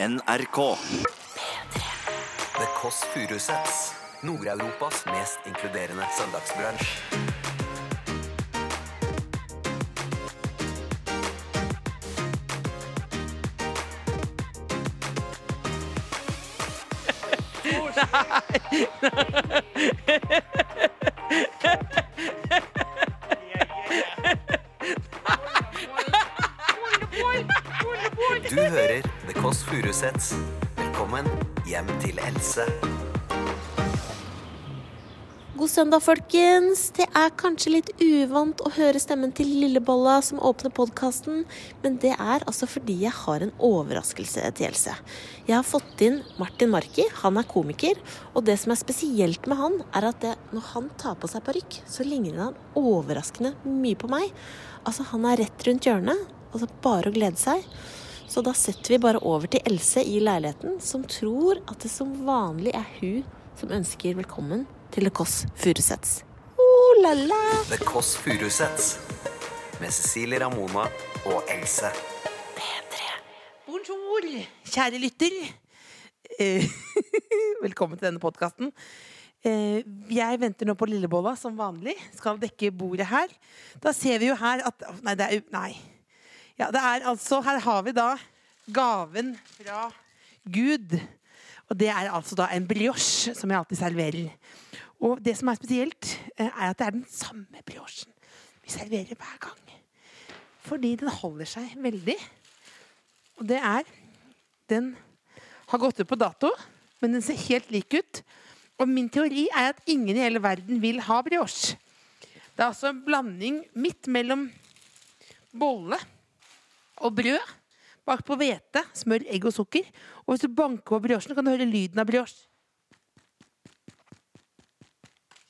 NRK. The Kåss Furuseths. Nord-Europas mest inkluderende søndagsbransj. Du Furuseths. Velkommen hjem til Else. God søndag, folkens. Det er kanskje litt uvant å høre stemmen til Lillebolla som åpner podkasten, men det er altså fordi jeg har en overraskelse til Else. Jeg har fått inn Martin Marki, han er komiker, og det som er spesielt med han, er at det, når han tar på seg parykk, så ligner han overraskende mye på meg. Altså, han er rett rundt hjørnet, altså bare å glede seg. Så da setter vi bare over til Else i leiligheten, som tror at det som vanlig er hun som ønsker velkommen til The Kåss Furuseths. Oh, la, la. The Kåss Furuseths. Med Cecilie Ramona og Else. Bonjour, kjære lytter. Eh, Velkommen til denne podkasten. Jeg venter nå på Lillebolla som vanlig. Skal dekke bordet her. Da ser vi jo her at Nei, det er Nei. Ja, det er altså Her har vi da gaven fra Gud. Og det er altså da en brioche som jeg alltid serverer. Og det som er spesielt, eh, er at det er den samme briochen vi serverer hver gang. Fordi den holder seg veldig. Og det er Den har gått ut på dato, men den ser helt lik ut. Og min teori er at ingen i hele verden vil ha brioche. Det er altså en blanding midt mellom bolle og brød. Bakt på hvete, smør, egg og sukker. Og hvis du banker på briochen, kan du høre lyden av brioche.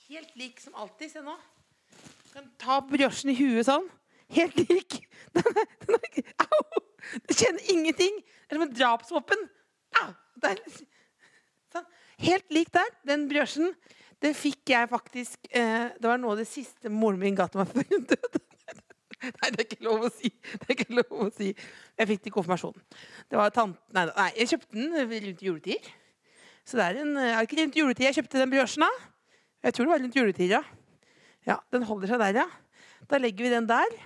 Helt lik som alltid. Se nå. Du kan ta briochen i huet sånn. Helt lik. Den er, den er, au! Du kjenner ingenting. Det er som en drapsvåpen. Au! Sånn. Helt lik der. Den briochen. Det fikk jeg faktisk eh, Det var noe av det siste moren min ga til meg før hun døde. Nei, det er ikke lov å si. Det er ikke lov å si. Jeg fikk den konfirmasjonen. Det var tant... Nei, nei, jeg kjøpte den rundt juletider. Så det er en Er ikke rundt juletid jeg kjøpte den briochen, da? Jeg tror det var rundt juletid, ja. Ja, Den holder seg der, ja. Da legger vi den der.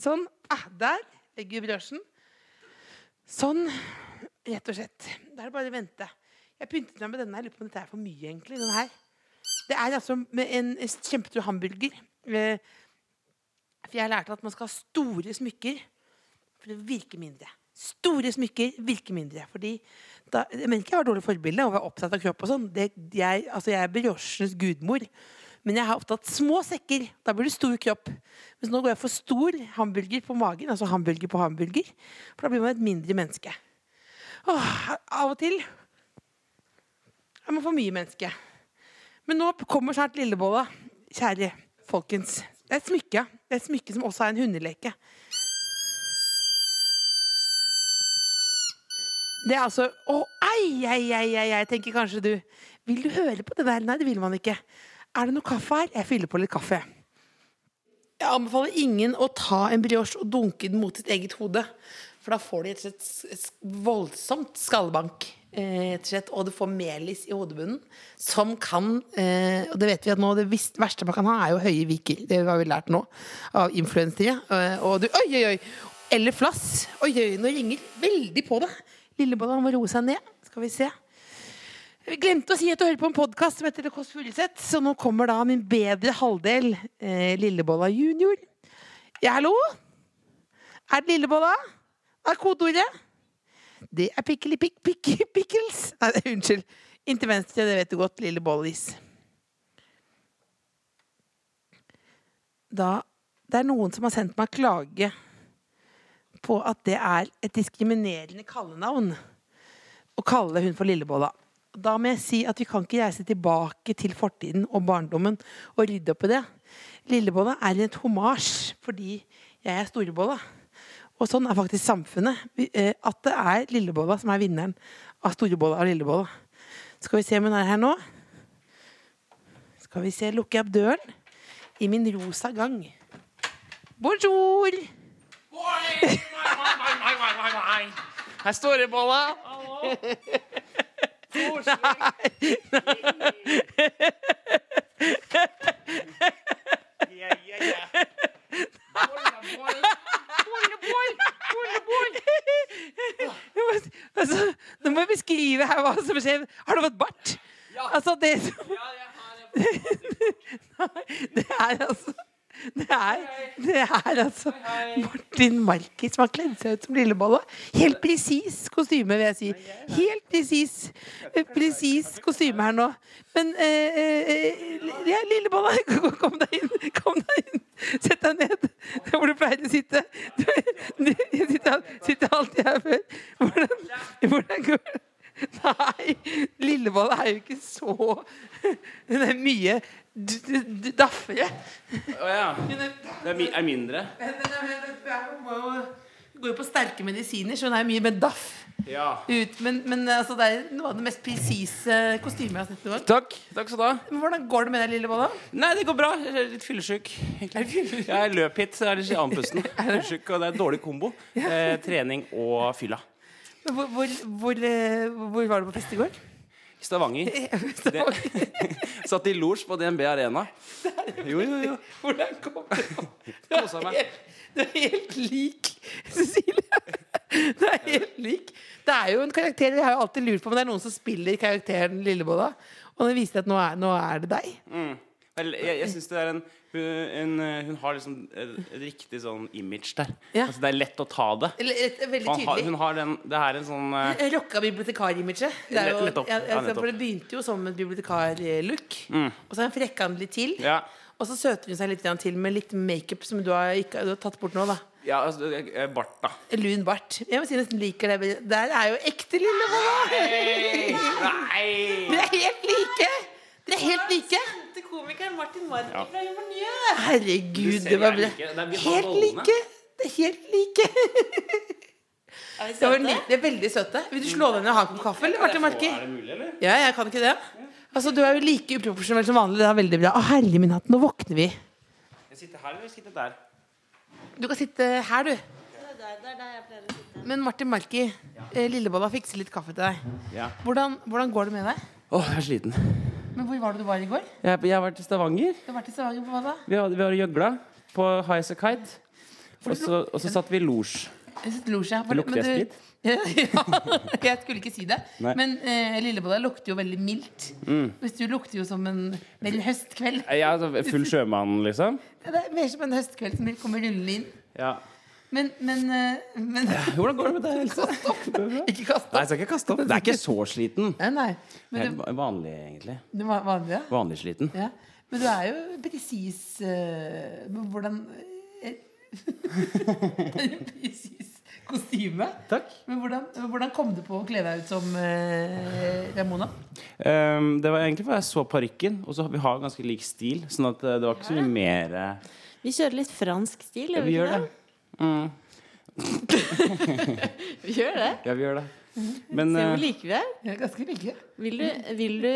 Sånn. Ah, der legger vi briochen. Sånn. Rett og slett. Da er det bare å vente. Jeg pyntet meg med denne. Jeg lurer på om dette er for mye, egentlig. Den her. Det er altså med en kjempetur hamburger. Eh, For jeg lærte at man skal ha store smykker for det virker mindre. Store smykker virker mindre. Fordi da, jeg mener ikke jeg har dårlig forbilde og er opptatt av kropp og sånn. Jeg, altså jeg er brosjens gudmor. Men jeg har opptatt små sekker. Da blir det stor kropp. Mens nå går jeg for stor hamburger på magen. Altså hamburger på hamburger. For da blir man et mindre menneske. Åh, av og til er man for mye menneske. Men nå kommer snart lillebolla. Kjære folkens. Det er et smykke. Det er et smykke som også er en hundeleke. Det er altså Å, ei, ei, ei, ei, ei, tenker kanskje du. Vil du høre på det der? Nei, det vil man ikke. Er det noe kaffe her? Jeg fyller på litt kaffe. Jeg anbefaler ingen å ta en brioche og dunke den mot sitt eget hode. For da får de et, et, s- voldsomt skallebank. Eh, rett og og du får melis i hodebunnen, som kan eh, Og det vet vi at nå, det verste man kan ha, er jo høye viker. Det har vi lært nå av influensere. Eh, og du Oi, oi, oi! Eller flass. Oi, oi, nå ringer veldig på det. Lillebolla må roe seg ned. Skal vi se. Vi glemte å si at du hører på en podkast som heter Det Kåss Furuseth. Så nå kommer da min bedre halvdel, eh, Lillebolla junior. Ja, hallo? Er det Lillebolla? Er kodeordet? Det er pikkeli pikk pikk pickles. Nei, unnskyld. Inntil venstre, det vet du godt, lille bollis. Da Det er noen som har sendt meg klage på at det er et diskriminerende kallenavn å kalle hun for Lillebolla. Da må jeg si at vi kan ikke reise tilbake til fortiden og barndommen og rydde opp i det. Lillebolla er et homasj fordi jeg er Storebolla. Og sånn er faktisk samfunnet. Eh, At det er Lillebolla som er vinneren av Storebolla og Lillebolla. Skal vi se om hun er her nå? Skal vi se, lukker jeg opp døren i min rosa gang. Bonjour! Her står det bolla. Jeg må si- Altså, nå må jeg beskrive her hva som skjer. Har du fått bart? Altså, det som Det er altså det er, det er altså Martin Marki som har kledd seg ut som lillebolle. Helt presis kostyme, vil jeg si. Helt presis eh, presis kostyme her nå. Men eh, eh, ja, Lillebolla, kom deg inn. Kom deg inn. Sett deg ned der hvor du pleier å sitte. Du, du, jeg sitter, sitter alltid her før. Hvordan, hvordan går det? Nei, Lilleboll er jo ikke så Hun er mye daffere. Å ja. Hun er, Det er, mi er mindre? Hun går jo på sterke medisiner, så hun er mye mer daff. Ja. Ut, men men altså, det er noe av det mest presise kostymet jeg har sett noen gang. Takk. Takk skal du ha. Men Hvordan går det med deg, Lillebolla? Nei, det går bra. Jeg er litt fyllesyk. Jeg løp hit, så er litt andpusten. Fyllesyk, og det er dårlig kombo. Eh, trening og fylla. Hvor, hvor, hvor, eh, hvor var du på fest i går? I Stavanger. Det, satt i losj på DNB Arena. Jo, jo, jo. Hvordan kom du på? Kosa meg. Du er helt lik Cecilie. Det er helt lik. Det er jo en karakter jeg har jo alltid lurt på, men det er noen som spiller karakteren Lillebolla. Og det viste at nå er, nå er det deg. Vel, jeg jeg synes det er en hun, en, hun har liksom et, riktig sånn image der. Ja. Altså, det er lett å ta det. Et, veldig tydelig. har, hun har den Det er en sånn uh, Rocka bibliotekar-imaget. Det jo- ja, Ja, altså, for det begynte jo som et bibliotekar-look. Og så har hun frekka den litt til. Ja. Og så søter hun seg litt til med litt makeup som du har, ikke, du har tatt bort nå. da ja altså, bart, da. Lun bart. Jeg må si nesten liker det. Der er jo ekte Lillebolla! Nei! Dere er helt like! Dere er helt like! Komikeren Martin Marki Ja. fra Humornye. Herregud, det var bra. Helt like! Det er helt like. Er vi søte? det er veldig søte. Vil du slå deg ned og ha en kopp kaffe, eller, Martin Marki? Er det mulig, eller? Ja, jeg kan ikke det. Altså, Du er jo like uproporsjonell som vanlig. Det er veldig bra. Å, herlig min hatt, nå våkner vi. Jeg sitter her eller sitter der? Du kan sitte her, du. Der, der. Men Martin Marki, eh, Lillebolla fikser litt kaffe til deg. Ja. Hvordan, hvordan går det med deg? Åh, jeg er sliten. Men Hvor var det du var i går? Jeg, jeg var til Stavanger. Du var til Stavanger på hva da? Vi var, vi har gjøgla på High As A Kite. Og så, og så satt vi i losj. Det lukter jeg du- sprit. ja, jeg skulle ikke si det. Nei. Mm. Men eh, Lillebolla lukter jo veldig mildt. Hvis du lukter jo som en, mer høstkveld. Er altså full sjømann, liksom. Ja, Det er mer som en høstkveld som kommer rullende inn. Ja. Men, men, men ja, Hvordan går det med deg, Else? Ikke kast Nei, jeg skal ikke kaste opp. Det er ikke så sliten. Nei, nei. Men Helt du, vanlig, egentlig. vanlig, ja? Vanlig sliten. ja. Men du er jo presis uh, Hvordan eh, presis kostyme. Takk. Men hvordan, hvordan kom du på å kle deg ut som uh, Ramona? Um, det var egentlig fordi jeg så parykken, og så vi har ganske lik stil. Sånn at eh, det var ikke så mye mer uh... Vi kjører litt fransk stil, Ja, gjør vi ikke det. Mm. Vi gjør det. Ja, vi gjør det. Men Se hvor eh, like vi er. Jeg er ganske like. Vil du, vil du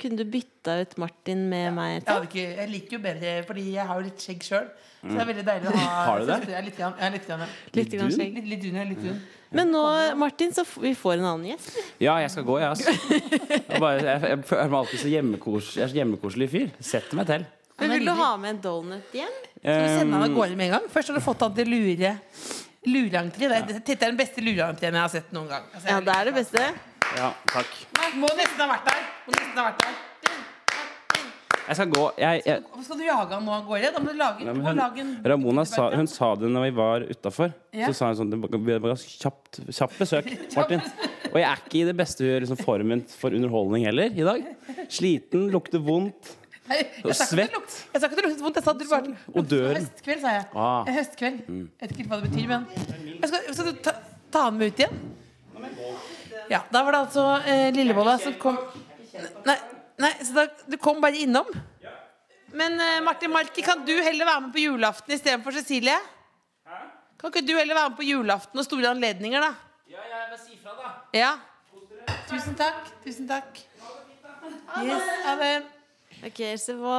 Kunne du bytta ut Martin med meg? Jeg, ikke, jeg liker jo bedre, fordi jeg har jo litt skjegg sjøl. Så det er veldig deilig å ha Har du det? Jeg litt, jeg ja, litt, ja. Litt dun? skjegg. litt, litt dun, ja, litt dun. Men nå, Martin, så f vi får en annen gjest. ja, jeg skal gå, jeg, altså. Jeg, bare, jeg, jeg jeg, meg alltid så hjemmekos, jeg er så hjemmekoselig fyr. Setter meg til. Men vil du ha med en donut hjem? Skal du sende han av gårde med en gang? Først har du fått han til lure Lureentré. Det er- Dette er den beste lureentreen jeg har sett noen gang. Altså, Ja, det er det beste. ja, takk. Må nesten ha vært der. Må nesten ha vært der. Jeg skal gå. Jeg, jeg, Hvorfor skal du jage han nå av gårde? Da må du lage, du men må hun, lage en Ramona sa, hun sa det når vi var utafor. Ja. Så sa hun sånn Det var- det var ganske kjapt, kjapt besøk, Martin. Og jeg er ikke i det beste liksom, formen for underholdning heller i dag. Sliten, lukter vondt. Nei, jeg sa ikke det lukt- Jeg sa ikke det luktet vondt. Jeg sa det bare Og. Høstkveld, sa jeg. Ah. Høstkveld. Jeg vet ikke hva det betyr, men jeg skal, skal du ta, ta den med ut igjen? Ja, Da var det altså eh, Lillebolla som kom Nei, nei så da, du kom bare innom? Men eh, Martin Marki, kan du heller være med på julaften istedenfor Cecilie? Kan ikke du heller være med på julaften og store anledninger, da? Ja, jeg vil si fra, da. Ja. Tusen takk. Tusen takk. Yes, ha det. Ok, så hva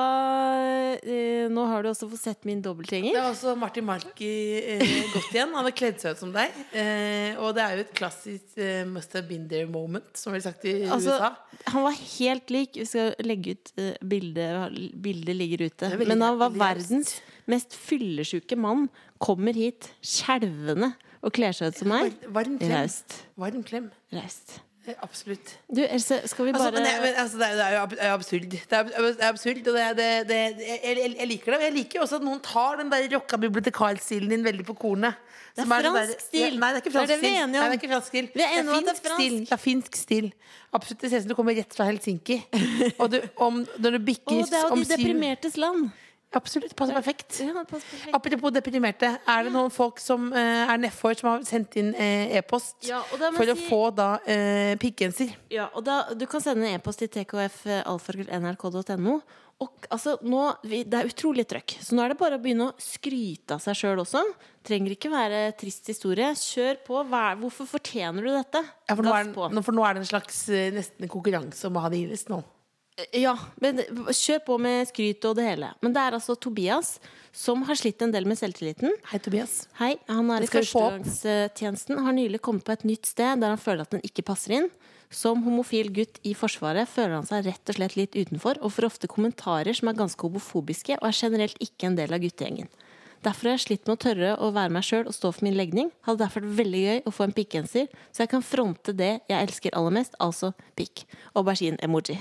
eh, Nå har du også fått sett min Det dobbeltgjenger. er også Martin Marki eh, godt igjen. Han har kledd seg ut som deg. Eh, og det er jo et klassisk eh, must have been there moment, som vi har sagt i Altså, USA. han var helt lik. Vi skal legge ut eh, bildet. Bildet ligger ute. Men han var verdens mest fyllesyke mann. Kommer hit skjelvende og kler seg ut som meg. Var- Varm klem. Raust. Varm klem. Raust. Eh, Absolutt. Du, Else, skal vi Altså, bare men det, men, altså, det, er, jo absurd. Det er, det er absurd, og det, det, jeg, jeg, liker det. Men jeg liker jo også at noen tar den der rocka bibliotekarstilen din veldig på kornet. Det er Som den fransk stil. Ja, nei, det er ikke fransk vi stil. Nei, ikke fransk stil. Vi er enige om at det er finsk stil. Det er finsk stil. Absolutt. Det ser ut som du kommer rett fra Helsinki. Og du, om, når du Å, oh, det er jo de deprimertes land. Absolutt. Passer perfekt. Ja, det perfekt. Apropos deprimerte. Er det noen folk som eh, er nedfor, som har sendt inn eh, e-post Ja, for si... å få da eh, pikkgenser? Ja, og da, Du kan sende en e-post til tkf.alfakrøll.nrk.no. Og altså, nå, vi, Det er utrolig trøkk, så nå er det bare å begynne å skryte av seg sjøl også. Trenger ikke være trist historie. Kjør på. Hva, er- hvorfor fortjener du dette? Ja, for, nå er, nå- for nå er det en slags eh, nesten konkurranse om å ha det gildest nå. Ja, men kjør på med skryt og det hele. Men det er altså Tobias som har slitt en del med selvtilliten. Hei, Tobias. Hei, han er i førstegangstjenesten. Har nylig kommet på et nytt sted der han føler at den ikke passer inn. Som homofil gutt i Forsvaret føler han seg rett og slett litt utenfor, og får ofte kommentarer som er ganske homofobiske, og er generelt ikke en del av guttegjengen. Derfor har jeg slitt med å tørre å være meg sjøl og stå for min legning. Hadde derfor vært veldig gøy å få en pikkgenser, så jeg kan fronte det jeg elsker aller mest, altså pikk. Aubergine-emoji.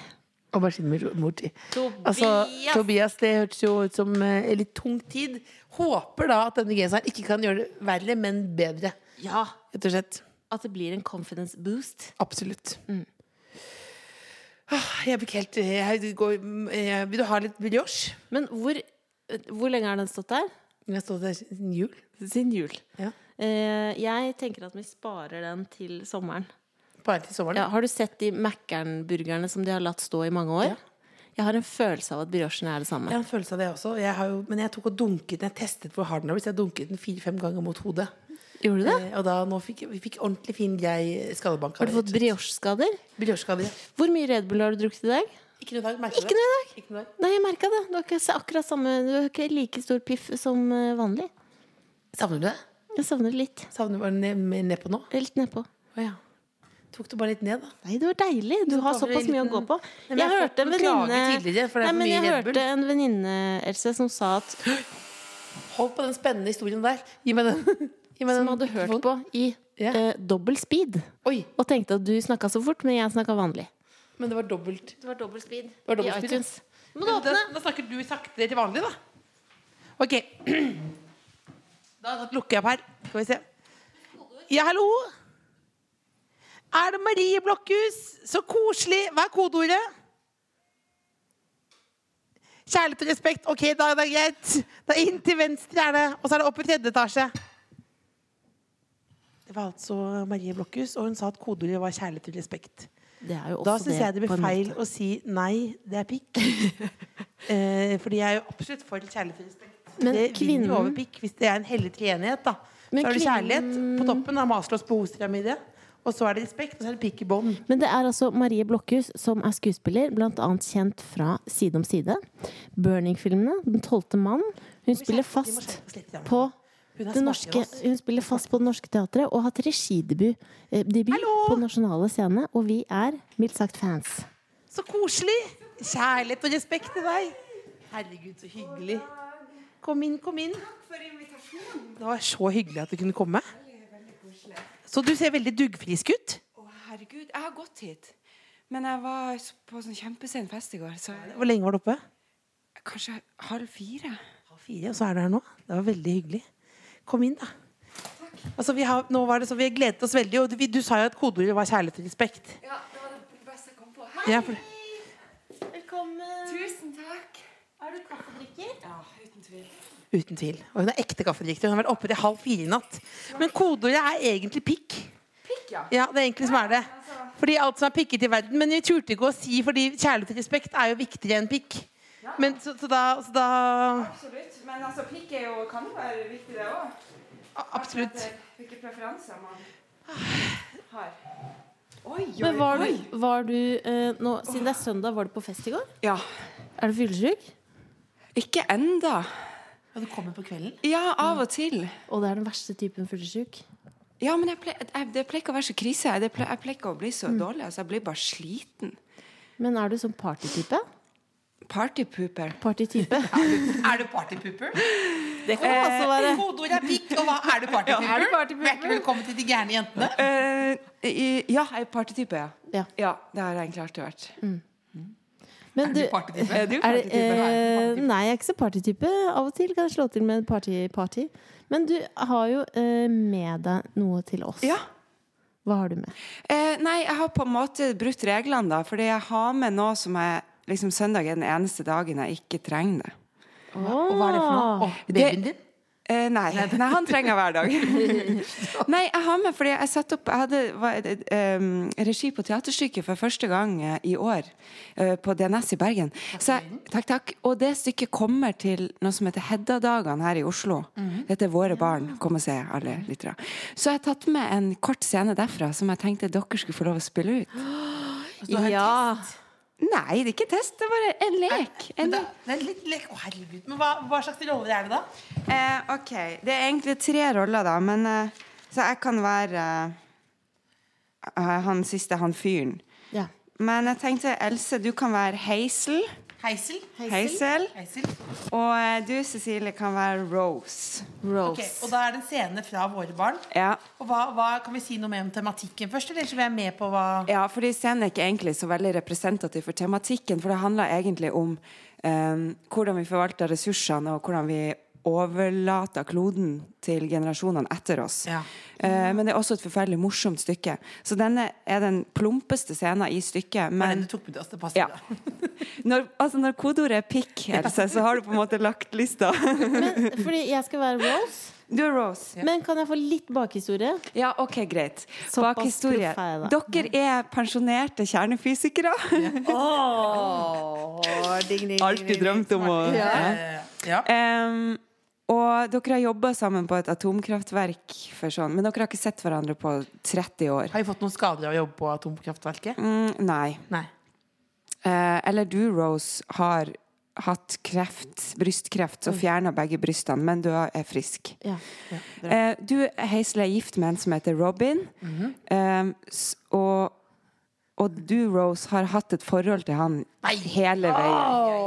Aubergine-emoji. Tobias! Altså, Tobias, det hørtes jo ut som eh, en litt tung tid. Håper da at denne genseren ikke kan gjøre det verre, men bedre. Ja, Rett og slett. at det blir en confidence boost. Absolutt. Mm. Jeg ikke helt jeg går, jeg, Vil du ha litt brioche? Men hvor, hvor lenge har den stått der? Den har stått der siden jul. Siden jul. Ja. Eh, jeg tenker at vi sparer den til sommeren. Bare til sommeren. Ja, har du sett de Mækkern-burgerne som de har latt stå i mange år? Ja. Jeg har en følelse av at briochen er det samme. Jeg har en følelse av det også. Jeg har jo, men jeg tok og dunket. Jeg testet hvor hard den blitt. Jeg dunket den fire-fem ganger mot hodet. Gjorde du det? Eh, og da nå fikk vi fikk ordentlig fin, skallebank. Har du fått brioche-skader? brioche-skader? ja. Hvor mye Red Bull har du drukket i dag? Ikke noe i dag. Ikke noe i dag. Ikke noe dag. Nei, jeg merka det. Du har ikke akkurat samme Du har ikke like stor piff som eh, vanlig. Savner du det? Jeg savner det litt. Savner du bare ned, med- nedpå nå? Litt nedpå. Oh, ja. Tok du bare litt ned, da? Nei, det var deilig. Du har såpass mye å gå på. Nei, Jeg jeg hørte en venninne klager tidligere, for det Nei, men jeg hørte en venninne, Else, som sa at Hold på den spennende historien der. Gi meg den. Gi meg Som hadde hørt på i Ja. eh, dobbel speed. Oi, Og tenkte at du snakka så fort, men jeg snakka vanlig. men det var dobbelt. Det var dobbel speed var dobbelt i speed, iTunes. Må du Da, åpne? da snakker du sakte til vanlig, da. Ok. Da lukker jeg opp her. Skal vi se. Ja, hallo? Er det Marie Blokhus? Så koselig. Hva er kodeordet? Kjærlighet og respekt. Ok, da er det greit. Da er inn til venstre, er det. Og så er det opp i tredje etasje. Det var altså Marie Blokhus, og hun sa at kodeordet var kjærlighet og respekt. Det er jo Da syns jeg det blir feil å si nei, det er pikk. eh, fordi jeg er jo absolutt for kjærlighet og respekt. Men det kvinnen- vinner over pikk hvis det er en hellig treenighet. da. Men Så har du kvinnen- kjærlighet på toppen av Maslows behovspyramide. Og så er det respekt, og så er det pikk i bånn. Men det er altså Marie Blokhus som er skuespiller, annet kjent fra Side om side. Burning-filmene, Den tolvte mann. Hun spiller fast på det norske, hun spiller fast på Det Norske Teatret og har hatt regidebut eh, på Nasjonale Scene, og vi er mildt sagt fans. Så koselig! Kjærlighet og respekt til deg. Herregud, så hyggelig. Kom inn, kom inn. Det var så hyggelig at du kunne komme. Så du ser veldig duggfrisk ut. Å, herregud, jeg har gått hit. Men jeg var på sånn kjempesen fest i går, så Hvor lenge var du oppe? kanskje halv fire. halv fire, og så er du her nå. Det var veldig hyggelig. Kom inn, da. Altså, vi har, nå var det så, vi gledet oss veldig, og du, du sa jo at kodeordet var kjærlighet og respekt. Ja, det var det beste jeg kom på. Hei! Ja, for, Velkommen. Tusen takk. Er du kaffedrikker? Ja, uten tvil. Uten tvil. Og hun er ekte kaffedrikker. Hun har vært oppe til halv fire i natt. Men kodeordet er egentlig pikk. Pikk, ja. Ja, det er egentlig som er det. Fordi alt som er pikket i verden. Men vi turte ikke å si, fordi kjærlighet og respekt er jo viktigere enn pikk. Men så, så da, så da Absolutt. Men altså, pikk er jo, kan jo være viktig, det òg. Absolutt. Hvilke preferanser man har. Oi, oi, Men var oi. du, var du eh, nå, Siden det er søndag, var du på fest i går? Ja. Er du fyllesyk? Ikke enda. Og du kommer på kvelden? Ja, av og til. Og det er den verste typen fyllesyk? Ja, men jeg ple, jeg, det pleier ikke å være så krise. Jeg, jeg pleier ikke å bli så dårlig. Altså, jeg blir bare sliten. Men er du sånn partytype? Partypooper. Partytype? Er du partypooper? Det kan eh, også være. Kodeord er pikk, og hva er du partypooper? Ja, er du partypooper? Hjertelig velkommen til de gærne jentene. Uh, i- ja, jeg er partytype, ja. Ja. Ja, det har jeg egentlig alltid vært. Men du, Partytype. Er du er det, partytype? eh, nei, jeg er ikke så partytype. Av og til kan jeg slå til med party-party. Men du har jo eh, med deg noe til oss. Ja. Hva har du med? Eh, nei, jeg har på en måte brutt reglene, da. Fordi jeg har med noe som er liksom Søndag er den eneste dagen jeg ikke trenger det. Og hva er det for noe? Oh, babyen din? Eh, nei. nei, han trenger hver dag. nei, jeg har med fordi jeg satte opp Jeg hadde var, um, regi på teaterstykket for første gang uh, i år. uh, på DNS i Bergen. Så jeg, takk, takk. Og det stykket kommer til noe som heter Hedda-dagene her i Oslo. Dette er Våre barn. Kom og se, alle lyttere. Så jeg har tatt med en kort scene derfra som jeg tenkte dere skulle få lov å spille ut. Ja. Nei, det er ikke test, det er bare en lek. En lek. det er litt lek. Å, herregud. Men hva, hva slags roller er det, da? Eh, ok, det er egentlig tre roller, da. Men eh, Så jeg kan være eh, han siste, han fyren. ja. Men jeg tenkte, Else, du kan være Hazel. Heisel? Heisel. Heisel. Og eh, du, Cecilie, kan være Rose. Rose. Ok, og da er det en scene fra Våre barn. Ja. Og hva, hva, Kan vi si noe mer om tematikken først, eller så vi er med på hva ja, fordi scenen er ikke egentlig så veldig representativ for tematikken. For det handler egentlig om um, hvordan vi forvalter ressursene, og hvordan vi overlater kloden til generasjonene etter oss. Ja. Eh, men det er også et forferdelig morsomt stykke. Så denne er den plumpeste scenen i stykket. Er Men tok med oss? Det passer Ja. når, altså når kodeordet er pikk, Else, så har du på en måte lagt lista. Men, fordi jeg skal være Rose. Du er Rose. Men kan jeg få litt bakhistorie? Ja, ok, greit. Såpass Bakhistorie. Dere er pensjonerte kjernefysikere. Ja. Dere er pensjonerte kjernefysikere. Alltid drømt om å ja. Em, Og dere har jobba sammen på et atomkraftverk, sånn, men dere har ikke sett hverandre på 30 år. Har vi fått noen skader av å jobbe på atomkraftverket? Mm, nei. Nei. Eh, eller du, Rose, har hatt kreft, brystkreft, så fjerna begge brystene, men du er frisk. Ja. Eh, du, Hazel, er gift med en som heter Robin. eh, og, og du, Rose, har hatt et forhold til han hele veien.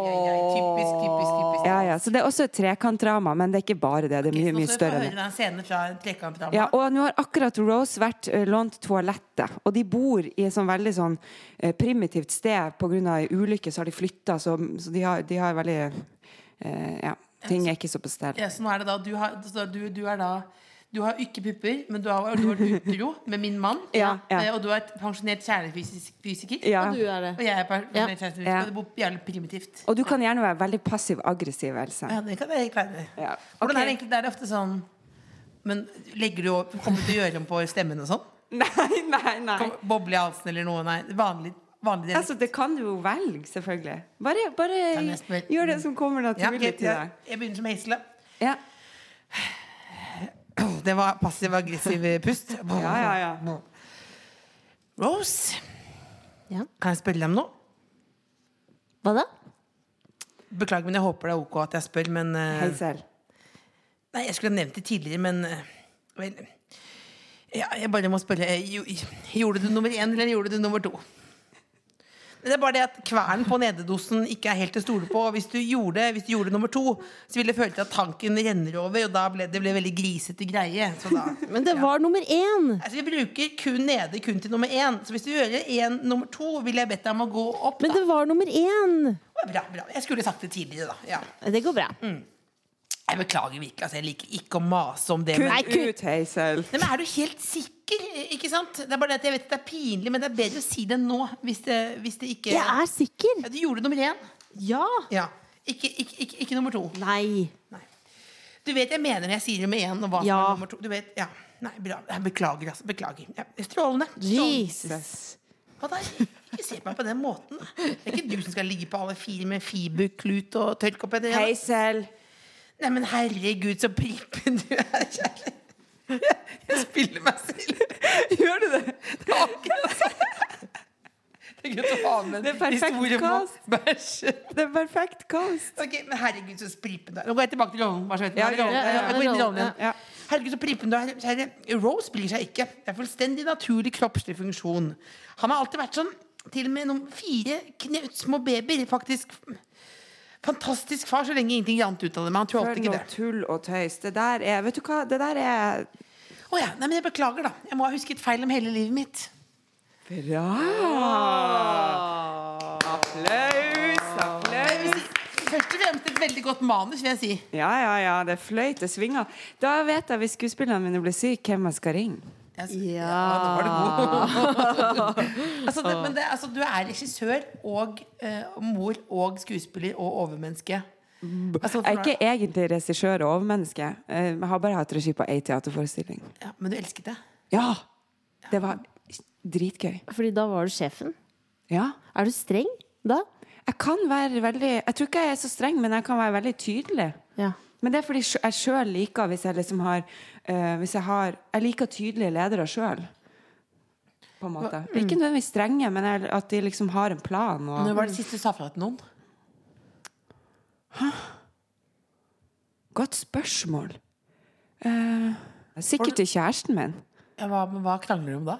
Typisk, typisk, typisk. Ja, ja, så det er også et trekantdrama, men det er ikke bare det. Det er mye, mye større høre det. den scenen fra. Ja, og nå har akkurat Rose vært uh, lånt toalettet, og de bor i et sånn veldig sånn uh, primitivt sted pga. ei ulykke, så har de flytta, så, så de, har, de har veldig uh, Ja, ting er ikke så på stell. Ja, så nå er det da Du, har, så du, du er da du har ikke pupper, men du har, du har utro med min mann. Ja, ja. Eh, Og du er et pensjonert kjernefysiker. Ja. Og du er det. Og jeg er pensjonert kjernefysiker. Ja. Og det bor jævlig primitivt. Og du kan gjerne være veldig passiv-aggressiv, Else. Ja, det kan jeg klare. Ja. Hvordan er det egentlig? Det er ofte sånn Men legger du opp, kommer du til å gjøre om på stemmen og sånn? Nei, nei, nei. Kom- Boble i halsen eller noe? Nei. Vanlig. Altså, det kan du jo velge, selvfølgelig. Bare, bare gjør det som kommer ja, okay, til deg. jeg begynner som Hazel. Ja. Det var passiv-aggressiv pust. Ja, ja, ja. Rose, Ja. kan jeg spørre deg om noe? Hva da? Beklager, men jeg håper det er ok at jeg spør, men eh, selv. Nei, jeg skulle ha nevnt det tidligere, men eh, Vel ja, Jeg bare må spørre eh, jo- Gjorde du nummer én, eller gjorde du nummer to? Det er bare det at kvernen på nededosen ikke er helt til å stole på. Hvis du gjorde, hvis du gjorde nummer to, så ville det føle til at tanken renner over, og da ble det ble veldig grisete greie. Så da Men det var nummer én! Altså, vi bruker kun nede kun til nummer én. Så hvis du gjør en nummer to, vil jeg bedt deg om å gå opp. Men Da. det var nummer én! Bra, bra. Jeg skulle sagt det tidligere, da. Ja. Det går bra. Jeg beklager virkelig. Altså, jeg liker ikke å mase om det. Kutt men- ut, Hazel. Nei, men Er du helt sikker? Ikke sant? Det er bare det at Jeg vet at det er pinlig, men det er bedre å si det nå. Hvis det, hvis det ikke Jeg er sikker! ja, Du gjorde nummer én. Ja! Ja. Ikke, ikke, ikke, ikke nummer to. Nei. Du vet jeg mener når jeg sier nummer én. Og hva som er nummer to. Du vet, ja. Nei, bra. Beklager, altså. Beklager. Ja, strålende. Jesus. Hva da? Ikke se på meg på den måten. Det er ikke du som skal ligge på alle fire med fiberklut og tørrkopp etter det. Hazel. Nei, men herregud, så prippen du er, kjære. Jeg spiller meg selv. Gjør du det? Det er akkurat noe Det med er perfekt historie om cast. bæsj. Det er perfekt cast. Ok, men herregud, så spripen du er. Nå går jeg tilbake til rollen. Bare så. Ja, ja, ja. Ja. Herregud, så prippen du er. Kjære, Rose bryr seg ikke. Det er fullstendig naturlig kroppslig funksjon. Han har alltid vært sånn, til og med noen fire knøttsmå babyer, faktisk. Fantastisk far, så lenge ingenting jant ut av det. Men han tålte ikke noe det. tull og tøys. Det der er Vet du hva, det der er Å ja, nei, men jeg beklager, da. Jeg må ha husket feil om hele livet mitt. Bra! Applaus, applaus. Først og fremst et veldig godt manus, vil jeg si. Ja, ja, ja. Det fløyt, det svinga. Da vet jeg hvis skuespillerne mine blir syke, hvem jeg skal ringe. Jeg ja. ja, nå var det god. altså, det, men det, altså, du er regissør og uh, mor og skuespiller og overmenneske. Altså, Jeg er ikke egentlig regissør og overmenneske. Eh, Jeg har bare hatt regi på én teaterforestilling. ja, men du elsket det? Ja! Det var dritgøy. Fordi da var du sjefen. Ja. Er du streng da? Jeg kan være veldig Jeg tror ikke jeg er så streng, men jeg kan være veldig tydelig. Ja. Men det er fordi jeg sjøl liker hvis jeg liksom har eh, Hvis jeg har Jeg liker tydelige ledere sjøl. På en måte. Ikke nødvendigvis strenge, men jeg, at de liksom har en plan. Når Og, var det sist du sa fra til noen? Hæ? godt spørsmål. Eh, sikkert til kjæresten min. Ja, hva, hva krangler du om da?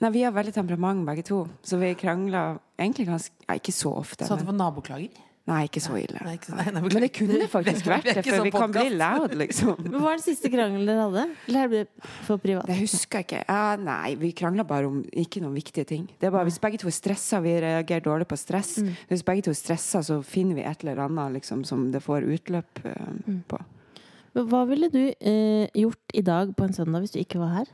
Nei, Vi har veldig temperament begge to, så vi krangler egentlig ganske ja, Ikke så ofte. Så du får naboklager? Nei, ikke så ille. Nei, ikke, nei, nei, Men det kunne faktisk vært det, for vi kan bli loud, liksom. Men Hva er den siste krangelen dere hadde? Eller ble det for privat? Det husker jeg ikke. Ah, nei, vi krangla bare om ikke noen viktige ting. Det er bare Hvis begge to er stressa, vi reagerer dårlig på stress. Hvis begge to er stressa, så finner vi et eller annet liksom, som det får utløp eh, på. Men Hva ville du uh, gjort i dag på en søndag hvis du ikke var her?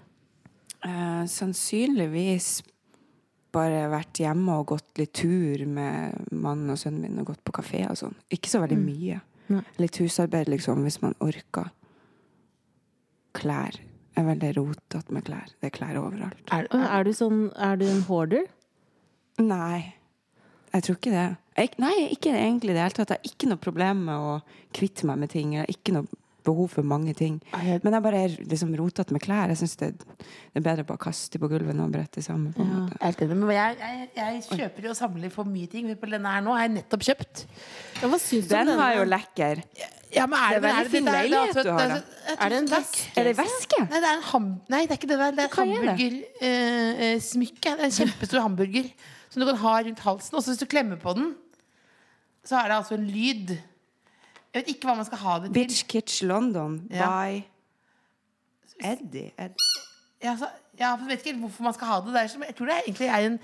Uh, sannsynligvis bare vært hjemme og gått litt tur med mannen og sønnen min og gått på kafé og sånn. Ikke så veldig mye. Mm. Litt husarbeid, liksom, hvis man orker. Klær. Jeg er veldig rotete med klær. Det er klær overalt. Er, Er du, sånn, er du en hoarder? Nei. Jeg tror ikke det. Jeg, nei, ikke egentlig i det hele tatt. Jeg har ikke noe problem med å kvitte meg med ting. Jeg har ikke noe behov for mange ting. Men jeg bare er liksom rotete med klær. Jeg syns det, det er bedre bare å kaste på gulvet enn å brette sammen. På Ja. jeg, jeg, jeg kjøper og samler for mye ting. På denne her nå har jeg nettopp kjøpt. Ja, hva syns Den denne? var jo lekker. Ja, men Det er veldig det- det er- leilighet fin leilighet du har, da. er- Er det en veske? Er det veske? Nei, det er en ham... Nei, det er ikke det der. Det er et er hamburgersmykke. det er en kjempestor hamburger som du kan ha rundt halsen. Og så hvis du klemmer på den, så er det altså en lyd. Jeg vet ikke hva man skal ha det til. Bitch Kitch London Ja. by Eddie. Ed Ja, så, ja, jeg vet ikke helt hvorfor man skal ha det. det er jeg tror det egentlig er en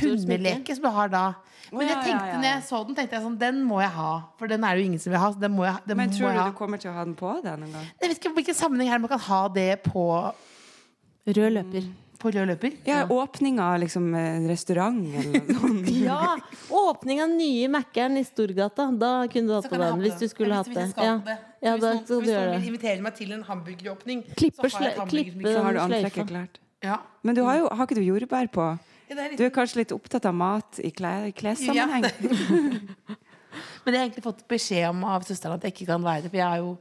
hundeleke som du har da. Men jeg tenkte når jeg så den, tenkte jeg sånn Den må jeg ha. For den er det jo ingen som vil ha. Den må jeg, den Men tror du du kommer til å ha den på deg noen gang? Jeg vet ikke hvilken sammenheng her man kan ha det på, Rød løper. På rød løper. Ja, åpning av liksom en restaurant eller noe sånt. Ja! Åpning av nye Mækkern i Storgata. Da kunne du hatt på den. Hvis du skulle hatt det. Ja, det. ja hvis da noen, hvis noen gjøre vil invitere meg til en hamburgeråpning, Klipper, så har jeg Så har du antrekket klart. Ja. Men du har, jo, har ikke du jordbær på? Ja, litt, Du er kanskje litt opptatt av mat i kle- klessammenheng? men jeg har egentlig fått beskjed om av søsteren at jeg ikke kan være det. For jeg har jo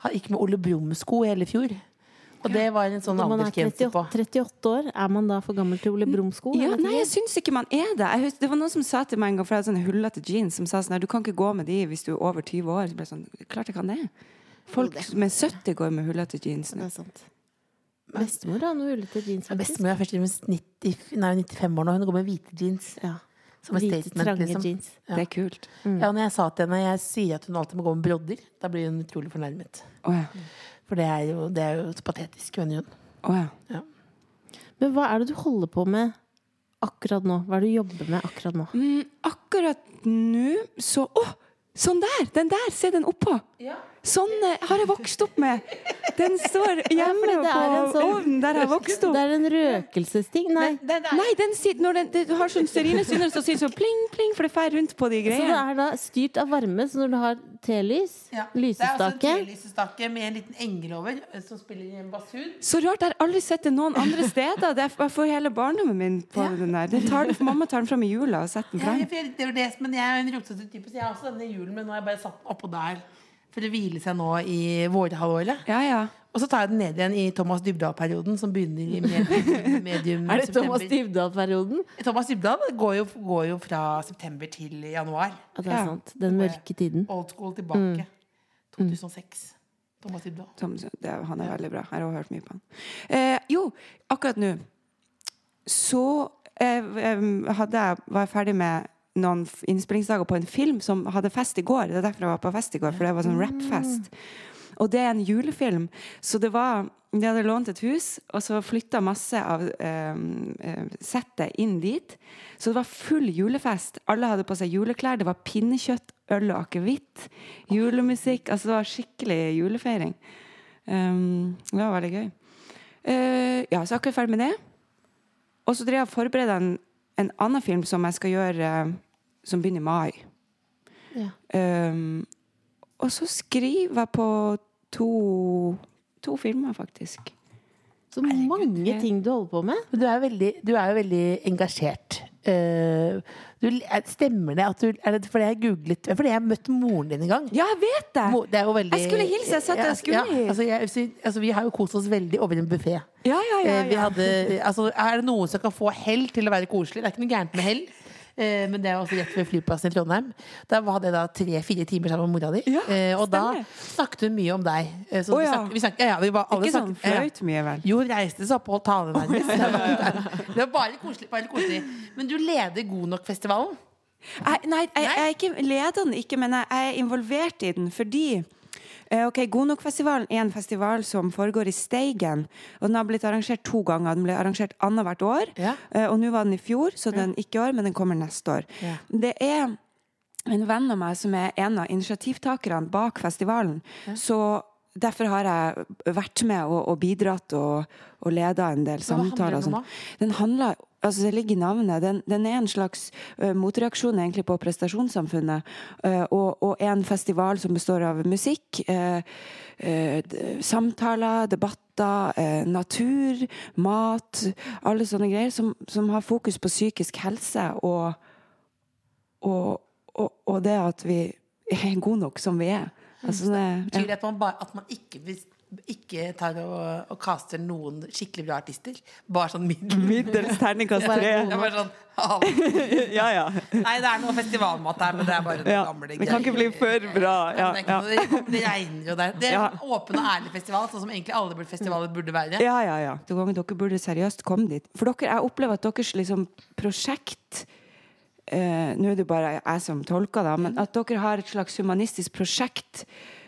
har ikke med Ole Brumm-sko i hele fjor. Og det var en sånn Når man er aldersgrense 38, 38 år, er man da for gammel til Ole Brumm-sko? Ja, nei, jeg syns ikke man er det. Jeg, hus- det var noen som sa til meg en gang, for jeg hadde sånne hullete jeans, som sa sånn her, du kan ikke gå med de hvis du er over 20 år. Så ble jeg sånn, klart jeg kan det. Folk med 70 går med hullete jeans Det er sant. Bestemor har noe hullete jeans, faktisk. Bestemor er først og fremst 95 år nå. Hun går med hvite jeans. Ja. Som Hvite, trange liksom. jeans. Ja. Det er kult. Ja, når jeg sa til henne Jeg sier at hun alltid må gå med brodder, da blir hun utrolig fornærmet. Oh, ja. For det er jo, det er jo et patetisk, venn Jon Å ja. Men hva er det du holder på med akkurat nå? Hva er det du jobber med akkurat nå? Mm, akkurat nå så Å! sånn der! Den der! Se den oppå! Sånn eh, har jeg vokst opp med. Den står hjemme ja, på sånn- ovnen der jeg vokste vokst opp. Det er en røkelsesting? Nei. Det, det Nei, den når den, du har sånn stearinlys under, så sier det sånn pling, pling, for det fer rundt på de greiene. Så det er da styrt av varme, så når du har telys, ja. Det er altså en lysestake telysestake med en liten engel over eh, som spiller i en basun. Så rart, jeg har aldri sett det noen andre steder. Det er, jeg får hele barndommen min på Ja. den der. Den tar, mamma tar den fram i jula og setter den Ja, jeg- det det, men jeg er en rotete type, så jeg har også denne julen, men nå har jeg bare satt den oppå der. For å hvile seg nå i vårhalvåret. Ja, ja. Og så tar jeg den ned igjen i Thomas Dybdahl-perioden, som begynner i medium, medium Er det Thomas. Dybdahl-perioden? Thomas Dybdahl går jo, går jo fra september til januar. Ja, det er sant. Den mørke tiden. Old school tilbake. Mm. 2006. Thomas Dybdahl. Thomas, det, han er veldig bra. Jeg har også hørt mye på han. Eh, jo, akkurat nå så eh, hadde jeg, var jeg ferdig med noen innspillingsdager på en film som hadde fest i går. Det er derfor jeg var på fest i går, for det var sånn rappfest. Og det er en julefilm. Så det var De hadde lånt et hus, og så flytta masse av eh, settet inn dit. Så det var full julefest. Alle hadde på seg juleklær. Det var pinnekjøtt, øl og akevitt. Julemusikk. Altså det var skikkelig julefeiring. Um, det var veldig gøy. Uh, ja, så akkurat ferdig med det. Og så drev jeg og forberedte en, en annen film som jeg skal gjøre, eh, som begynner i mai. Ja. Um, og så skriver jeg på to, to filmer, faktisk. Så mange ting du holder på med. Du er, jo veldig, du er jo veldig engasjert. Eh, du, er- stemmer det at du er det fordi jeg googlet Fordi jeg har møtt moren din en gang. Ja, jeg vet det! Mo- Det veldig Jeg skulle hilse, jeg sa at jeg skulle ja, altså, jeg, altså, vi har jo kost oss veldig over en buffé. Ja, ja, ja, Eh, ja. hadde, altså, er det noen som kan få hell til å være koselig? Det er ikke noe gærent med hell. Eh, men det er også rett ved flyplassen i Trondheim. Da hadde jeg da tre-fire timer sammen med mora di. Ja, eh, og da snakket hun mye om deg. Eh, så oh, ja. vi snakket, ja, vi var, alle Ikke sånn fløyt mye, vel? Jo, reiste seg opp og holdt tale nærmest. Var, det var bare koselig, bare koselig. Men du leder God nok-festivalen. Nei, jeg, jeg er ikke leder den ikke, men jeg, jeg er involvert i den fordi ok, God nok-festivalen er en festival som foregår i Steigen. Og den har blitt arrangert to ganger. Den ble arrangert annethvert år. Ja. eh, Og nå var den i fjor, så den ikke i år, men den kommer neste år. Ja. Det er en venn av meg som er en av initiativtakerne bak festivalen. Så Derfor har jeg vært med og, og bidratt og, og leda en del hva handler samtaler. den om sånn. Den handler Altså Det ligger i navnet. Den, den er en slags uh, motreaksjon egentlig på prestasjonssamfunnet. Uh, og, og en festival som består av musikk, uh, samtaler, debatter, natur, mat. Alle sånne greier som, som har fokus på psykisk helse og, og, og, det at vi er gode nok som vi er. Altså, det, Betyr det at man, bare, at man ikke, ikke tar og, og caster noen skikkelig bra artister? Bare sånn middel? Middels terningkast tre. Bare sånn, Ja, ja. Nei, det er noe festivalmat her, men det er bare noen ja. gamle Det kan ikke bli for bra. Ja, det, ikke ja. det, regner jo der. Det er Ja. en åpen og ærlig festival, sånn som egentlig alle festivaler burde være. Ja, ja, ja. Dere burde seriøst komme dit. For dere, jeg opplever at deres liksom, prosjekt eh, Nå er det bare jeg som tolker det, men at dere har et slags humanistisk prosjekt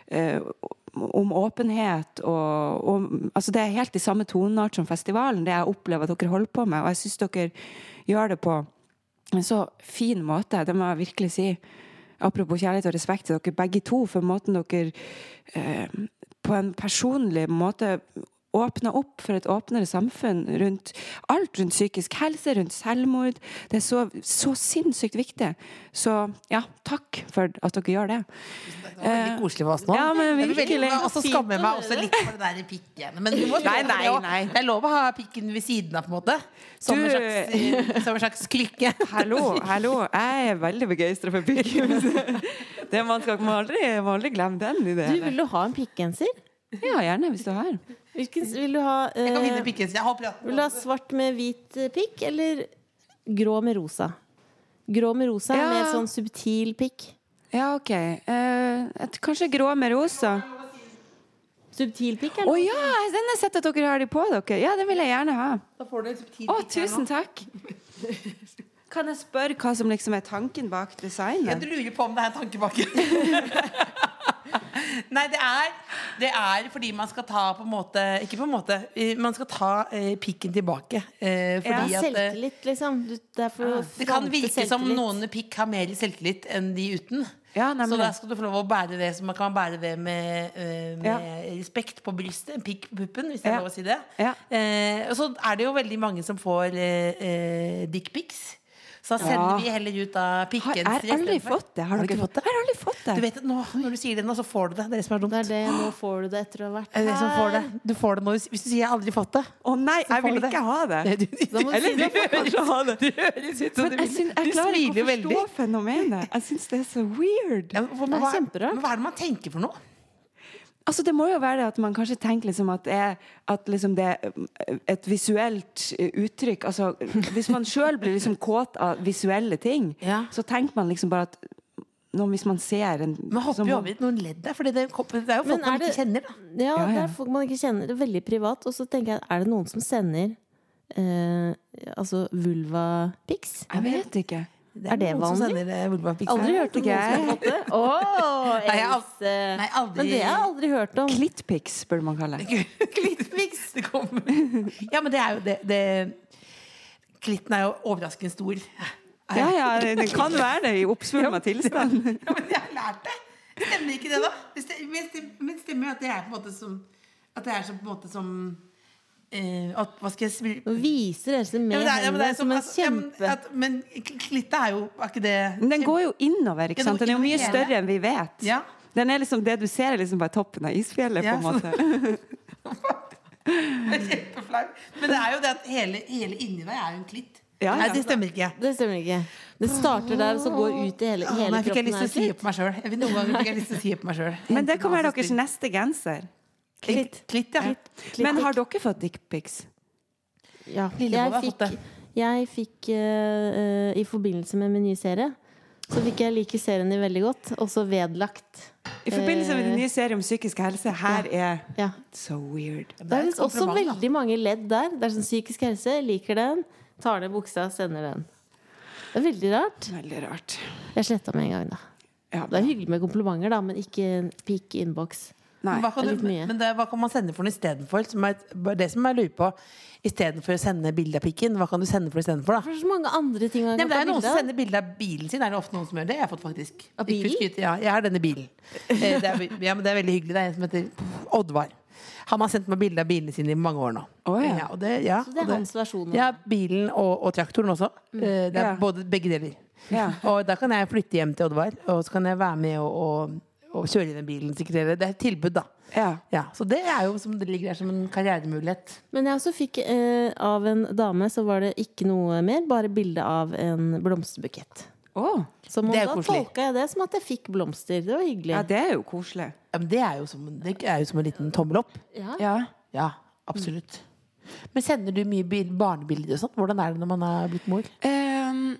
eh, om åpenhet og, og altså Det er helt i samme toneart som festivalen, det jeg opplever at dere holder på med. Og jeg syns dere gjør det på en så fin måte. Det må jeg virkelig si. Apropos kjærlighet og respekt til dere begge to, for måten dere eh, på en personlig måte åpner opp for et åpnere samfunn rundt alt rundt psykisk helse, rundt selvmord. Det er så, så sinnssykt viktig. Så ja, takk for at dere gjør det. Det var veldig koselig for oss nå. Ja, men virkelig. Og så skammer jeg meg også litt for det der pikken. Men du må Nei, nei, nei. Det er lov å ha pikken ved siden av, på en måte. Som, Du- en, slags, som en slags klykke. Hallo, hallo. Jeg er veldig begeistra for pikken. Det man skal man aldri, man aldri glemme den ideen. Du, vil du ha en pikkgenser? Ja, gjerne, hvis du har. Hvilken vil du ha? Jeg kan eh, vinne pikken. Jeg har vil du ha svart med hvit eh, pikk, eller grå med rosa? Grå med rosa Ja. med sånn subtil pikk. Ja, OK. Eh, et, kanskje grå med rosa. Subtil pikk, Å oh, ja! Den har jeg sett at dere har de på dere. Ja, den vil jeg gjerne ha. Da får du en subtil Å, pikk tusen takk. Kan jeg spørre hva som liksom er tanken bak designet? Jeg lurer på om det er en tanke bak Nei, det er, det er fordi man skal ta på en måte Ikke på en måte, man skal ta eh, pikken tilbake. Eh, fordi Ja, at eh, selvtillit, liksom. Du, det for å det kan virke virke som noen pikk har mer selvtillit enn de uten. Ja, Så da skal du få lov å bære det så man kan bære det med, eh, med Ja. respekt på brystet. En pikk på puppen, hvis det er Ja. lov å si det. Ja. Eh, og så er det jo veldig mange som får eh, eh, dickpics. Så da Ja. sender vi heller ut av Har pikken. jeg har aldri fått det. Har, du dere ikke fått det? Jeg har aldri fått det. Du vet nå, Når du sier det nå, så får du det. Det er det som er dumt. Det er det, nå får du det etter å ha vært er som får det. Du får det nå hvis hvis du sier 'jeg har aldri fått det'. Å nei, jeg får vil du det. ikke ha det. Du, du, du Eller du høres ut som du jeg, vil. jeg klarer ikke å forstå fenomenet. Jeg syns det er så weird. Ja, men hva, Det er hva, kjemperart. men hva er det man tenker for noe? Altså Det må jo være at man kanskje tenker liksom at, det er, at liksom det er et visuelt eh, uttrykk altså Hvis man sjøl blir liksom kåt av visuelle ting, Ja. så tenker man liksom bare at nå, hvis man ser en Man hopper jo over noen ledd der, for det, er det er jo folk folk man er det- ikke kjenner. da Ja, Ja, det er folk man ikke kjenner. Det er veldig privat. Og så tenker jeg, er det noen som sender eh, altså vulva-pics? Jeg vet ikke. Er det noen som vanlig? sender, eh. Aldri hørt om det? Åh, Nei, jeg Else. Nei, aldri. Men det har jeg aldri hørt om. Klittpics, burde man kalle det. Klittpics. Det kommer. Ja, men det er jo det, det Klitten er jo overraskende stor. Ja, ja, det kan være det i oppsvulma tilstand. Ja, men jeg har lært det! Stemmer ikke det, da? Men stemmer- jo at det er på en måte som At det er som på en måte som at, Hva skal jeg si Nå viser Else med det er- ja, hendene er som en altså, ja, men kjempe... at- Men klitta er jo Er ikke det Men den går jo innover, ikke sant? Den er jo mye større enn vi vet. Ja. Den er liksom, det du ser, er liksom bare toppen av isfjellet, på en måte. Det er Kjempeflau. Men det er jo det at hele, hele inni deg er jo en klitt. Ja, Nei, det stemmer ikke. Det stemmer ikke. Det starter der, og så går ut i hele, hele Nei, fikk jeg kroppen. lyst til å si opp meg sjøl. Noen ganger fikk jeg lyst til å si på meg sjøl. Men det kan være deres neste genser. Klitt. Klitt, ja. Men har dere fått dickpics? Ja. Jeg fikk, jeg fikk eh, eh, I forbindelse med min nye serie så fikk jeg like serien din veldig godt, også vedlagt. I forbindelse med din nye serie om psykisk helse, her er Ja. So weird. Det er også veldig mange ledd der. Det er sånn psykisk helse, liker den, tar ned buksa, sender den. Det er veldig rart. Veldig rart. Jeg sletta med en gang, da. Ja, Det er hyggelig med komplimenter, da, men ikke peak inbox. Nei. Hva kan, det du, men det, hva kan man sende for noe istedenfor? Som det som jeg lurer på. Istedenfor å sende bilde av pikken, hva kan du sende for istedenfor? er så mange andre ting Nei, det er noen som sender bilde av bilen sin. Er det ofte noen som gjør det. Jeg har fått faktisk. Av bilen? Ja, jeg har denne bilen. Eh, Det er, ja, men det er veldig hyggelig. Det er en som heter Oddvar. Han har sendt meg bilde av bilene sine i mange år nå. Oh, ja. Så og det, ja, det er hans versjon. Ja, bilen og, og traktoren også. Mm. Det er Ja. både begge deler. Ja. Og da kan jeg flytte hjem til Oddvar, og så kan jeg være med og, og, og kjøre i den bilen. sikkert. Det er et tilbud, da. Ja. Ja, så det er jo som det ligger der som en karrieremulighet. Men jeg også fikk eh, av en dame, så var det ikke noe mer, bare bilde av en blomsterbukett. Oh, Så Det er jo da koselig. tolka jeg det som at jeg fikk blomster. Det var hyggelig. ja, det er jo koselig. Ja, men det er jo som, det er jo som en liten tommel opp. Ja. Ja. Ja, absolutt. Men sender du mye bil- barnebilder og sånt? Hvordan er det når man har blitt mor? Ehm,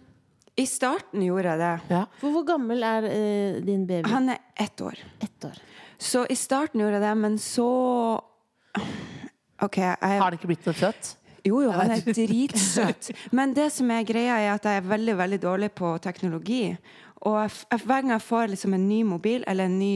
I starten gjorde jeg det. Ja. For hvor gammel er eh, din baby? Han er ett år. Ett år. Så i starten gjorde jeg det, men så OK, jeg Har det ikke blitt noe søt? Jo, jo, han er dritsøt. Men det som er greia, er at jeg er veldig veldig dårlig på teknologi. Og jeg, hver gang jeg får liksom en ny mobil eller en ny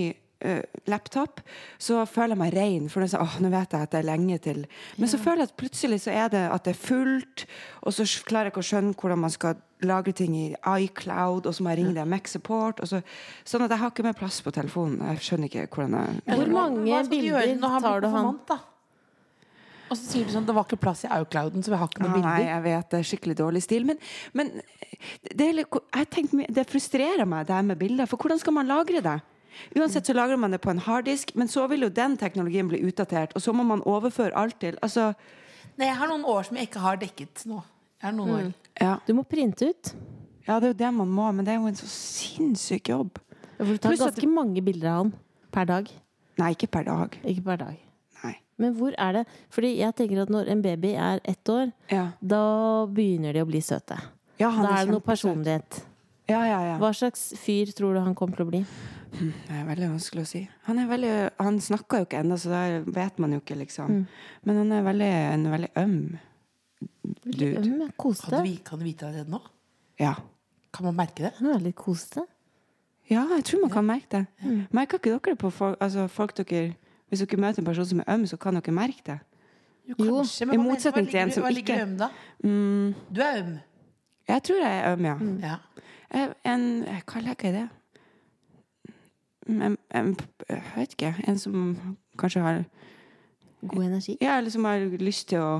laptop, så føler jeg meg rein. For det er sånn, åh, nå vet jeg at det er lenge til. Men så føler jeg at plutselig så er det at det er fullt, og så klarer jeg ikke å skjønne hvordan man skal lagre ting i iCloud, og så må jeg ringe DMX Support. Og så, sånn at jeg har ikke mer plass på telefonen. Jeg skjønner ikke hvordan jeg Hvor mange bilder tar du han? Og så sier du sånn, det var ikke plass i iClouden, så vi har ikke noen Ah, Nei, jeg vet det er skikkelig dårlig stil. Men, men det, er jeg tenker, det frustrerer meg, det her med bilder. For hvordan skal man lagre det? Uansett så lagrer man det på en harddisk, men så vil jo den teknologien bli utdatert, og så må man overføre alt til Altså, Nei, jeg har noen år som jeg ikke har dekket nå. Jeg har noen år. ja. Du må printe ut. ja, det er jo det man må, men det er jo en så sinnssyk jobb. For du tar ganske mange bilder av han per dag. Nei, ikke per dag. Ikke per dag. Nei. Men hvor er det Fordi jeg tenker at når en baby er ett år, Ja, da begynner de å bli søte. ja han Da er det noe personlighet. Ja, ja, ja. Hva slags fyr tror du han kommer til å bli? Det er veldig vanskelig å si. Han, er veldig, han snakker jo ikke ennå, så der vet man jo ikke, liksom. Mm. Men han er veldig, en veldig øm dude. Øm, ja, Kan, du, vi- kan du vite det allerede nå? Ja. Kan man merke det? Han er litt kosete. Ja, jeg tror man kan merke det. Merker ikke dere det på folk, altså folk dere Hvis dere møter en person som er øm, så kan dere merke det. Jo, Jo, kanskje, men i hva motsetning til en som hva ligger ikke- øm, da? Mm, Du er øm. jeg tror jeg er øm, ja. Ja. En, hva legger jeg i det? En, en, jeg vet ikke. En som kanskje har God energi. Ja, eller som har lyst til å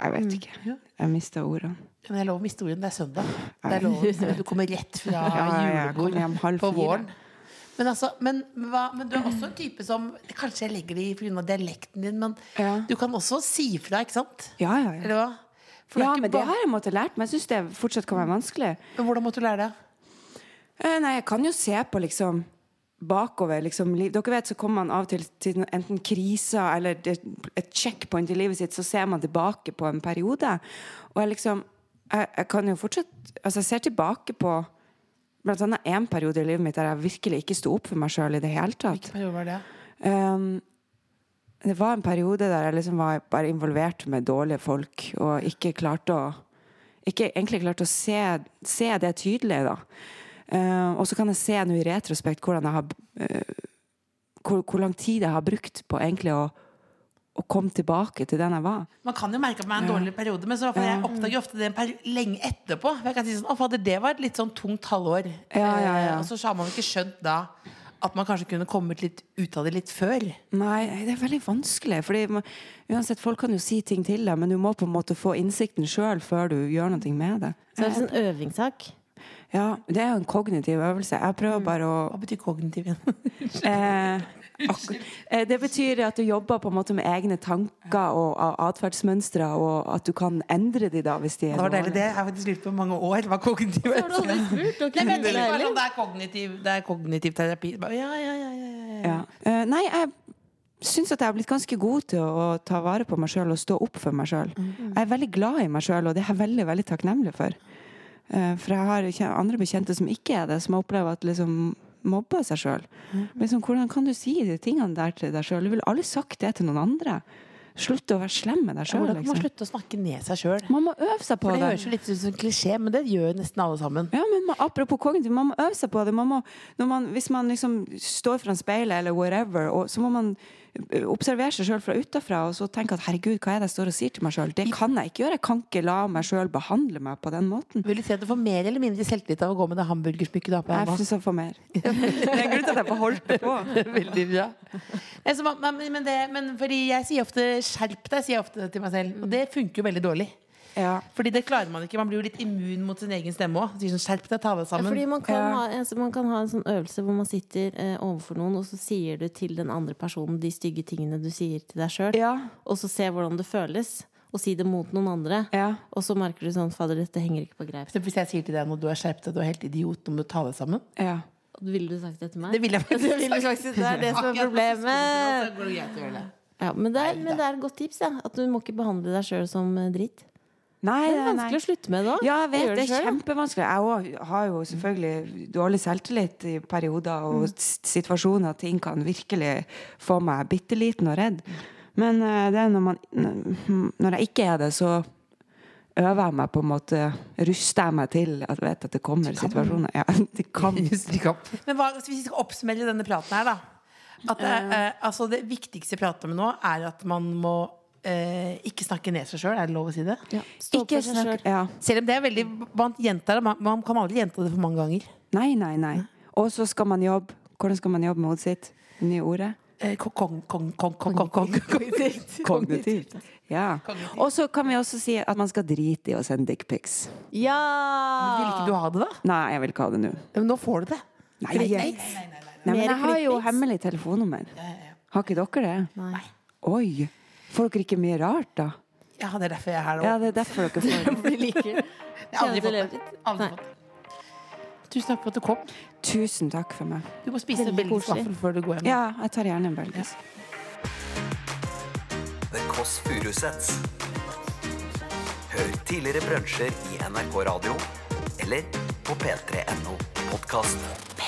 Jeg vet ikke. Ja. Jeg mista ordene. Men jeg er lov å miste ordet. Det er søndag. Det er lov. Du kommer rett fra julebord ja, ja, på våren. Men, altså, men, hva, men du er også en type som Kanskje jeg legger det i pga. dialekten din, men Ja. du kan også si fra, ikke sant? Ja, ja, ja. Eller hva? For det ja ikke men det har jeg måttet lært meg. Jeg syns det fortsatt kan være vanskelig. Men hvordan måtte du lære det? Eh, Nei, jeg kan jo se på liksom bakover liksom. Dere vet, så kommer man av og til til enten kriser eller et checkpoint i livet sitt, så ser man tilbake på en periode. Og jeg liksom Jeg, jeg kan jo fortsatt Altså, jeg ser tilbake på blant annet én periode i livet mitt der jeg virkelig ikke sto opp for meg sjøl i det hele tatt. Hva var det? Um, det var en periode der jeg liksom var bare involvert med dårlige folk, og ikke klarte å Ikke egentlig klarte å se, se det tydelig, da. Um, og så kan jeg se nå i retrospekt hvordan jeg har uh, hvor, hvor lang tid jeg har brukt på egentlig å, å komme tilbake til den jeg var. Man kan jo merke at man er en dårlig periode, men så, for jeg oppdager ofte det lenge etterpå. For jeg kan si sånn, å fader, Det var et litt sånn tungt halvår. Ja, ja, ja. Eh, Og så har man ikke skjønt da at man kanskje kunne kommet litt ut av det litt før. Nei, det er veldig vanskelig. Fordi man- uansett, Folk kan jo si ting til deg, men du må på en måte få innsikten sjøl før du gjør noe med det. Så det er det en øvingssak. Ja, Det er jo en kognitiv øvelse. Jeg prøver bare å Hva betyr kognitiv igjen? Eh, eh, det betyr at du jobber på en måte med egne tanker og atferdsmønstre, og at du kan endre de da hvis de er Det var deilig, det. Jeg har faktisk lurt på mange år hva kognitiv Har du aldri spurt? Nei, heller? sånn, det er kognitiv, det er kognitiv terapi. Ja, ja, ja, ja, ja, ja. Eh, nei, jeg syns at jeg har blitt ganske god til å ta vare på meg sjøl og stå opp for meg sjøl. Mm. Jeg er veldig glad i meg sjøl, og det er jeg veldig veldig takknemlig for. Eh, for jeg har andre bekjente som ikke er det, som opplever at liksom mobber seg sjøl. Mm. Liksom, hvordan kan du si de tingene der til deg sjøl? Du ville aldri sagt det til noen andre. Slutt å være slem med deg sjøl. Ja, man Liksom. slutte å snakke ned seg sjøl? Man må øve seg på For det det. høres jo litt ut som en klisjé, men det gjør nesten alle sammen. Ja, men man, apropos kognitiv, man må øve seg på det. Man må, når man, hvis man liksom står foran speilet eller whatever, og, så må man observere seg sjøl fra utafra og så tenke at herregud, hva er det jeg står og sier til meg sjøl? Det kan jeg ikke gjøre. Jeg kan ikke la meg sjøl behandle meg på den måten. Vil du si at du får mer eller mindre selvtillit av å gå med det hamburgersmykket du har på Jeg deg nå? syns jeg får mer. Det er en grunn til at jeg beholdt det på. Veldig bra. Men, det, men fordi jeg sier ofte 'skjerp deg', sier jeg ofte til meg selv. Og det funker jo veldig dårlig. Ja. Fordi det klarer man ikke. Man blir jo litt immun mot sin egen stemme òg. Sånn 'skjerp deg, ta deg Ja, sammen'. man kan, ha, altså, man kan ha en sånn øvelse hvor man sitter eh, overfor noen, og så sier du til den andre personen de stygge tingene du sier til deg sjøl, Ja. og så se hvordan det føles, og si det mot noen andre. Ja. Og så merker du sånn Fader, dette henger ikke på greip. Så Hvis jeg sier til deg nå du er skjerpet deg, du er helt idiot, nå må du ta deg sammen. ja. Ville du sagt det til meg? Det ville jeg faktisk Det vil sagt. faktisk- det er det som er problemet. Ja, men, det er, men det er et godt tips, ja. At du må ikke behandle deg sjøl som eh, dritt. Nei, Det er vanskelig nei. å slutte med da. Ja, jeg vet det, det er selv, kjempevanskelig. Jeg òg har jo selvfølgelig dårlig selvtillit i perioder, og mm. situasjoner ting kan virkelig få meg bitte liten og redd. Men eh, det er når, man, når jeg ikke er det, så øver jeg meg på en måte Ruster jeg meg til at vet at det kommer situasjoner. Ja, de kan. Men hva, hvis vi skal oppsummere denne praten her, da. At det, eh, altså det viktigste vi prater om nå, er at man må eh, ikke snakke ned seg sjøl. Er det lov å si det? Ja. Stå Ikke snakk selv. ja. Selv om det er veldig Man jenter. Man, man kan aldri gjenta det for mange ganger. Nei, nei, nei. Og så skal man jobbe. Hvordan skal man jobbe med hodet sitt? Det nye ordet? Eh, kong, kong, kong, kong, kong, kong, kong. Kognitivt. Ja. Og så kan vi også si at man skal drite i å sende dickpics. Ja! Men Vil ikke du ha det, da? Nei, jeg vil ikke ha det nå. Men nå får du det. Nei, jeg, nei, men jeg har jo hemmelig telefonnummer. Har ikke dere det? Nei. Oi! Får dere ikke mye rart, da? Ja, det er derfor jeg er her. Ja, det er derfor dere får det. Vi liker Jeg har aldri fått det. Aldri fått det. Tusen takk for at du kom. Tusen takk for meg. Du må spise en belgisk vaffel før du går hjem. Ja, jeg tar gjerne en belgisk. The Kåss Furuseths. Hør tidligere brunsjer i NRK Radio eller på p3.no podkast.